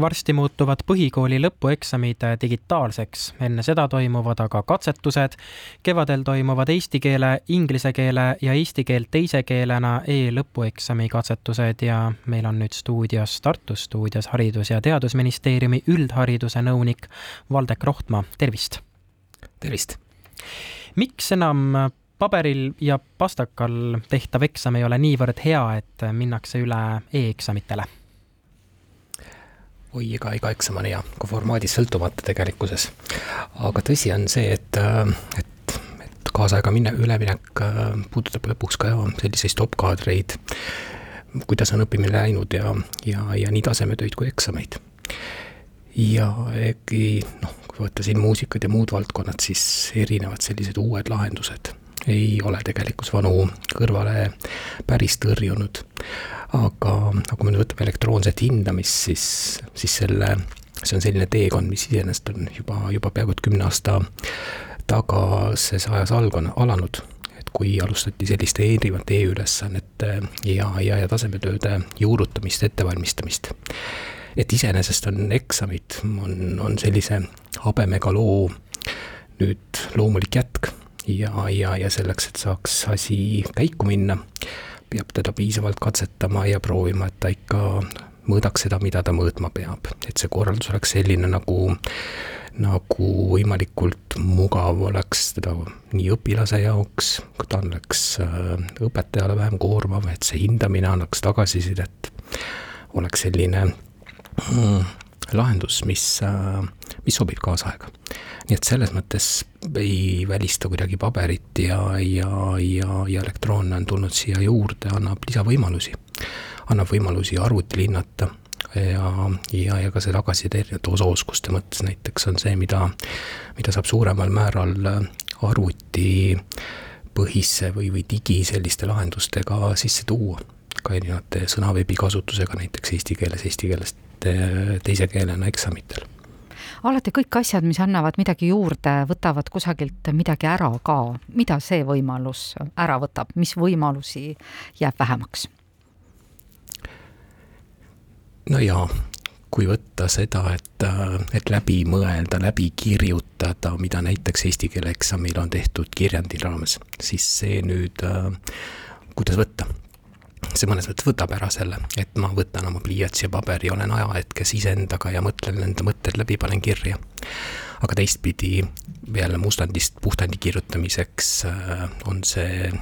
varsti muutuvad põhikooli lõpueksamid digitaalseks, enne seda toimuvad aga katsetused. kevadel toimuvad eesti keele, inglise keele ja eesti keelt teise keelena e-lõpueksami katsetused ja meil on nüüd stuudios, Tartus stuudios Haridus- ja Teadusministeeriumi üldhariduse nõunik Valdek Rohtma, tervist! tervist! miks enam paberil ja pastakal tehtav eksam ei ole niivõrd hea, et minnakse üle e-eksamitele? Oi, ega iga eksam on hea, ka formaadist sõltumata tegelikkuses. aga tõsi on see, et, et, et kaasaega minne, üleminek puudutab lõpuks ka selliseid stoppkaadreid, kuidas on õppimine läinud ja, ja, ja nii tasemetöid kui eksameid. ja äkki noh, kui võtta siin muusikad ja muud valdkonnad, siis erinevad sellised uued lahendused ei ole tegelikkus vanu kõrvale päris tõrjunud. Aga, aga kui me nüüd võtame elektroonset hindamist, siis, siis selle, see on selline teekond, mis iseenesest on juba, juba peaaegu et kümne aasta tagases ajas alganud, alanud et kui alustati selliste erinevate e-ülesannete ja, ja, ja tasemetööde juurutamist, ettevalmistamist. et iseenesest on eksamid, on, on sellise habemega loo nüüd loomulik jätk ja, ja, ja selleks, et saaks asi käiku minna, peab teda piisavalt katsetama ja proovima, et ta ikka mõõdaks seda, mida ta mõõtma peab, et see korraldus oleks selline nagu nagu võimalikult mugav oleks teda nii õpilase jaoks, ta oleks äh, õpetajale vähem koormav, et see hindamine annaks tagasisidet, oleks selline mm, lahendus, mis, äh, mis sobib kaasaega nii et selles mõttes ei välista kuidagi paberit ja, ja, ja, ja elektroonne on tulnud siia juurde, annab lisavõimalusi. annab võimalusi arvutil hinnata ja, ja, ja ka see tagasiside erinevate osaoskuste mõttes näiteks on see, mida, mida saab suuremal määral arvuti põhisse või, või digi selliste lahendustega sisse tuua. ka erinevate sõnaveebi kasutusega näiteks eesti keeles, eesti keelest teise keelena eksamitel alati kõik asjad, mis annavad midagi juurde, võtavad kusagilt midagi ära ka. mida see võimalus ära võtab, mis võimalusi jääb vähemaks? no jaa, kui võtta seda, et, et läbi mõelda, läbi kirjutada, mida näiteks eesti keele eksamil on tehtud kirjandi raames, siis see nüüd, kuidas võtta, see mõnes mõttes võtab ära selle, et ma võtan oma pliiatsi ja paberi, olen ajahetkes iseendaga ja mõtlen enda mõtted läbi, panen kirja. aga teistpidi jälle mustandist puhtandi kirjutamiseks äh, on see,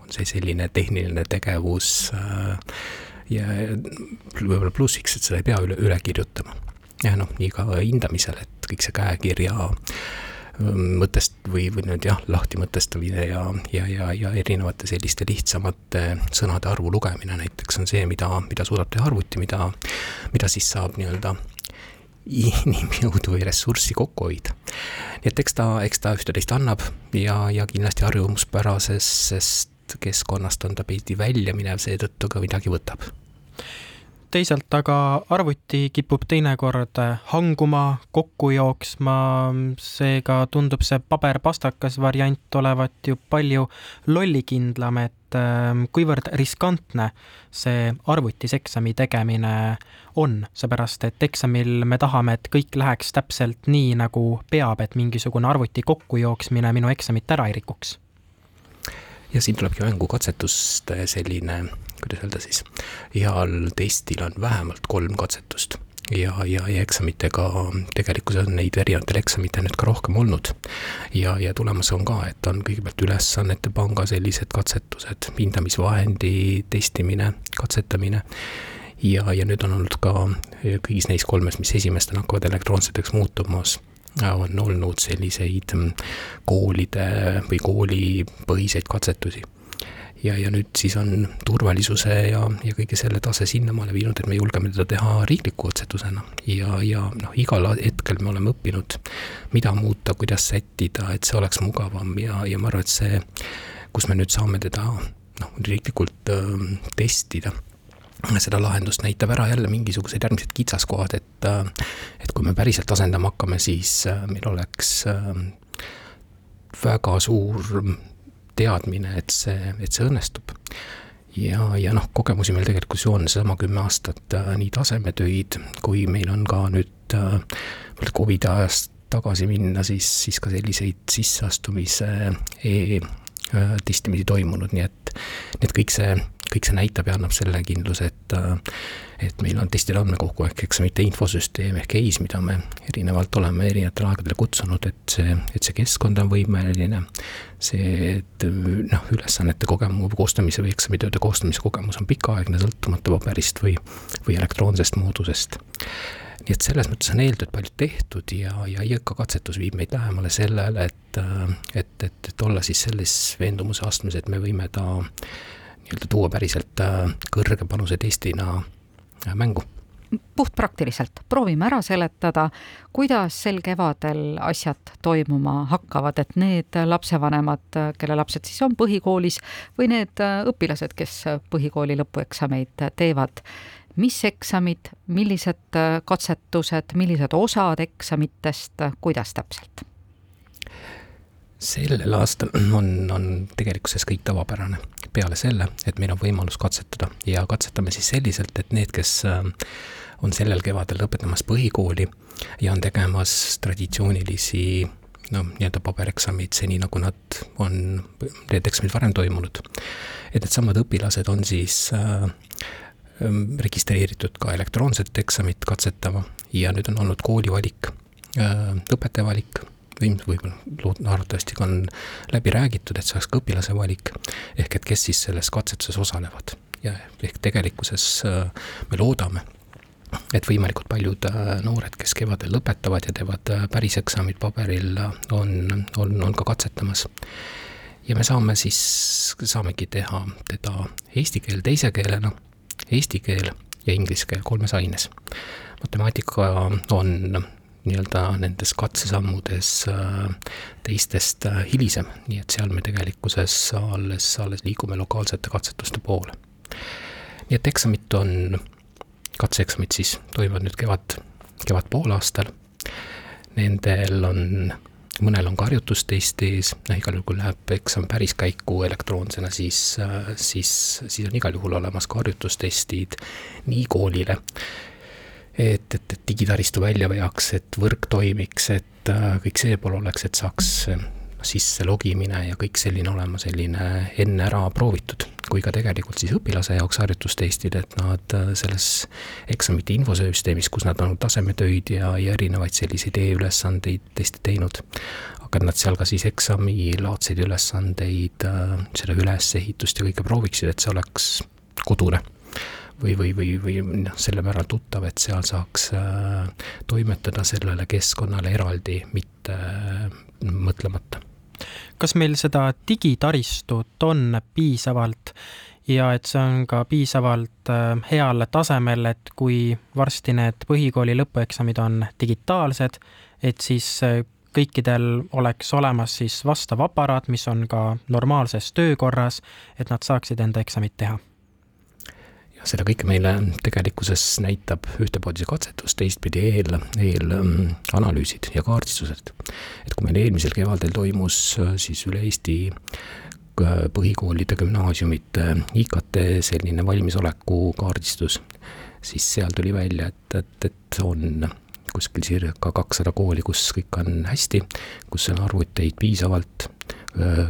on see selline tehniline tegevus äh, ja võib-olla plussiks, et seda ei pea üle, üle kirjutama. ja noh, nii ka hindamisel, et kõik see käekirja mõtest või, või nüüd jah, lahti mõtestamine ja, ja, ja, ja erinevate selliste lihtsamate sõnade arvu lugemine näiteks on see, mida, mida suudab teha arvuti, mida, mida siis saab nii-öelda inimjõudu või ressurssi kokku hoida. nii et eks ta, eks ta üht-teist annab ja, ja kindlasti harjumuspärases keskkonnast on ta pildi välja minev, seetõttu ka midagi võtab teisalt aga arvuti kipub teinekord hanguma, kokku jooksma, seega tundub see paberpastakas variant olevat ju palju lollikindlam, et ähm, kuivõrd riskantne see arvutis eksami tegemine on, seepärast et eksamil me tahame, et kõik läheks täpselt nii, nagu peab, et mingisugune arvuti kokkujooksmine minu eksamit ära ei rikuks. Ja siin tulebki mängu katsetuste selline, kuidas öelda siis, heal testil on vähemalt kolm katsetust ja, ja, ja eksamitega tegelikkuses on neid erinevatel eksamitel nüüd ka rohkem olnud. ja, ja tulemas on ka, et on kõigepealt ülesannete panga sellised katsetused, hindamisvahendi testimine, katsetamine. ja, ja nüüd on olnud ka kõigis neis kolmes, mis esimestena hakkavad elektroonseteks muutumas on olnud selliseid mm, koolide või koolipõhiseid katsetusi. Ja, ja nüüd siis on turvalisuse ja, ja kõige selle tase sinnamaale viinud, et me julgeme teda teha riikliku katsetusena. ja, ja noh, igal hetkel me oleme õppinud, mida muuta, kuidas sättida, et see oleks mugavam ja, ja ma arvan, et see, kus me nüüd saame teda noh, riiklikult äh, testida seda lahendust näitab ära jälle mingisugused järgmised kitsaskohad, et, et kui me päriselt asendama hakkame, siis äh, meil oleks äh, väga suur teadmine, et see, et see õnnestub. ja, ja noh, kogemusi meil tegelikult ju on, seesama kümme aastat äh, nii tasemetöid, kui meil on ka nüüd äh, Covidi ajast tagasi minna, siis, siis ka selliseid sisseastumise e-testimisi toimunud, nii et, nii et kõik see kõik see näitab ja annab selle kindluse, et et meil on testide andmekogu ehk eksamite infosüsteem ehk EIS, mida me erinevalt oleme erinevatel aegadel kutsunud, et see, et see keskkond on võimeline, see, et noh, ülesannete kogemus, koostamise või eksamitööde koostamise kogemus on pikaaegne, sõltumata paberist või, või elektroonsest moodusest. Nii et selles mõttes on eeltööd palju tehtud ja, ja IK katsetus viib meid lähemale sellele, et, et, et, et olla siis selles veendumuse astmes, et me võime ta nii-öelda tuua päriselt äh, kõrge panuse testina äh, mängu. Puhtpraktiliselt, proovime ära seletada, kuidas sel kevadel asjad toimuma hakkavad, et need lapsevanemad, kelle lapsed siis on põhikoolis või need õpilased, kes põhikooli lõpueksameid teevad, mis eksamid, millised katsetused, millised osad eksamitest, kuidas täpselt? sellel aastal on, on tegelikkuses kõik tavapärane, peale selle, et meil on võimalus katsetada ja katsetame siis selliselt, et need, kes äh, on sellel kevadel lõpetamas põhikooli ja on tegemas traditsioonilisi noh, nii-öelda pabereksamid seni, nagu nad on, need eksamid varem toimunud. et needsamad õpilased on siis äh, ähm, registreeritud ka elektroonset eksamit katsetama ja nüüd on olnud kooli valik äh,, õpetaja valik ilmselt võib-olla arvatavasti ka on läbi räägitud, et see oleks ka õpilase valik, ehk et kes siis selles katsetuses osalevad. ja ehk tegelikkuses äh, me loodame, et võimalikult paljud äh, noored, kes kevadel lõpetavad ja teevad äh, päris eksamid paberil, on, on, on ka katsetamas. ja me saame siis, saamegi teha teda eesti keel teise keelena, eesti keel ja inglise keel kolmes aines. matemaatika on nii-öelda nendes katsesammudes äh, teistest äh, hilisem, nii et seal me tegelikkuses alles, alles liigume lokaalsete katsetuste poole. nii et eksamid on, katseeksamid siis toimuvad nüüd kevad, kevadpoolaastal. Nendel on, mõnel on ka harjutustest ees, noh igal juhul läheb eksam päris käiku elektroonsena, siis, äh, siis, siis on igal juhul olemas ka harjutustestid nii koolile et, et, et digitaristu välja veaks, et võrk toimiks, et äh, kõik see pool oleks, et saaks äh, sisse logimine ja kõik selline olema selline enne ära proovitud, kui ka tegelikult siis õpilase jaoks harjutustestid, et nad äh, selles eksamite infosüsteemis, kus nad on tasemetöid ja, ja erinevaid selliseid e-ülesandeid testi teinud, aga et nad seal ka siis eksamilaadseid ülesandeid, selle ülesehitust ja kõike prooviksid, et see oleks kodune või, või, või, või noh, selle määral tuttav, et seal saaks äh, toimetada sellele keskkonnale eraldi, mitte äh, mõtlemata. kas meil seda digitaristut on piisavalt ja et see on ka piisavalt äh, heal tasemel, et kui varsti need põhikooli lõpueksamid on digitaalsed, et siis kõikidel oleks olemas siis vastav aparaat, mis on ka normaalses töökorras, et nad saaksid enda eksamit teha seda kõike meile tegelikkuses näitab ühtepoodi see katsetus, teistpidi eel, eelanalüüsid ja kaardistused. et kui meil eelmisel kevadel toimus äh, siis üle Eesti äh, põhikoolide, gümnaasiumite IKT selline valmisoleku kaardistus, siis seal tuli välja, et, et, et on kuskil circa kakssada kooli, kus kõik on hästi, kus on arvuteid piisavalt,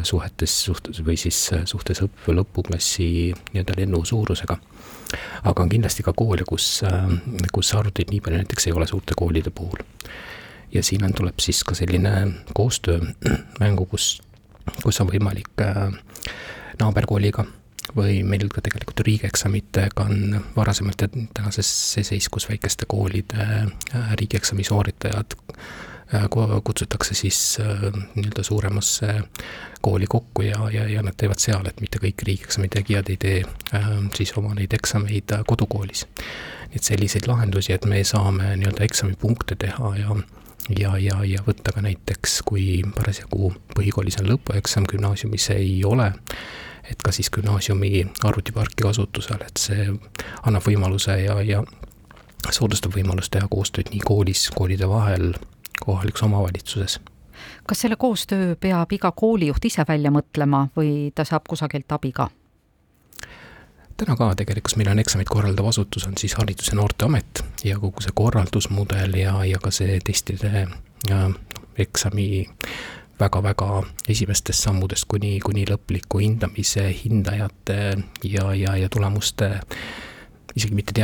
suhetes, suhtes või siis suhtes õppe lõpuklassi nii-öelda lennu suurusega aga on kindlasti ka koole, kus, äh, kus arvuteid nii palju näiteks ei ole suurte koolide puhul. ja siin on, tuleb siis ka selline koostöö mängu, kus, kus on võimalik äh, naaberkooliga või meil ka tegelikult riigieksamitega on varasemalt ja tänases seis, kus väikeste koolide äh, riigieksami sooritajad Äh, kutsutakse siis äh, nii-öelda suuremasse kooli kokku ja, ja, ja nad teevad seal, et mitte kõik riigieksami tegijad ei tee äh, siis oma neid eksameid kodukoolis. et selliseid lahendusi, et me saame nii-öelda eksamipunkte teha ja ja, ja, ja võtta ka näiteks, kui parasjagu põhikoolis on lõpueksam, gümnaasiumis ei ole, et ka siis gümnaasiumi arvutiparki kasutusel, et see annab võimaluse ja, ja soodustab võimalust teha koostööd nii koolis, koolide vahel, kohalikus omavalitsuses. kas selle koostöö peab iga koolijuht ise välja mõtlema või ta saab kusagilt abi ka? täna ka tegelikult meil on eksamit korraldav asutus, on siis Haridus- ja Noorteamet ja kogu see korraldusmudel ja, ja ka see testide ja eksami väga-väga esimestest sammudest kuni, kuni lõpliku hindamise, hindajate ja, ja, ja tulemuste isegi mitte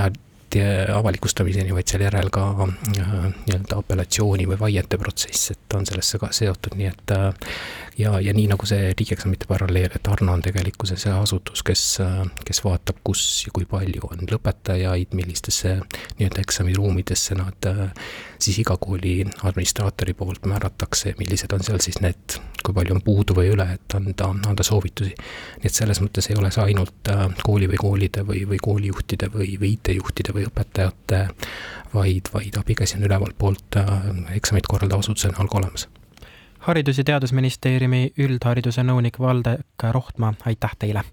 tead-, avalikustamiseni, vaid seal järel ka äh, nii-öelda apellatsiooni või vaiete protsess, et on sellesse ka seotud, nii et äh, ja, ja nii nagu see riigieksamite paralleel, et Arno on tegelikkuses asutus, kes, kes vaatab, kus ja kui palju on lõpetajaid, millistesse nii-öelda eksamiruumidesse nad siis iga kooli administraatori poolt määratakse, millised on seal siis need, kui palju on puudu või üle, et anda, anda soovitusi. nii et selles mõttes ei ole see ainult kooli või koolide või, või koolijuhtide või, või IT-juhtide või õpetajate, vaid, vaid abikäsi on ülevalt poolt eksamit korraldava asutuse näol ka olemas haridus- ja Teadusministeeriumi üldhariduse nõunik Valdek Rohtma, aitäh teile!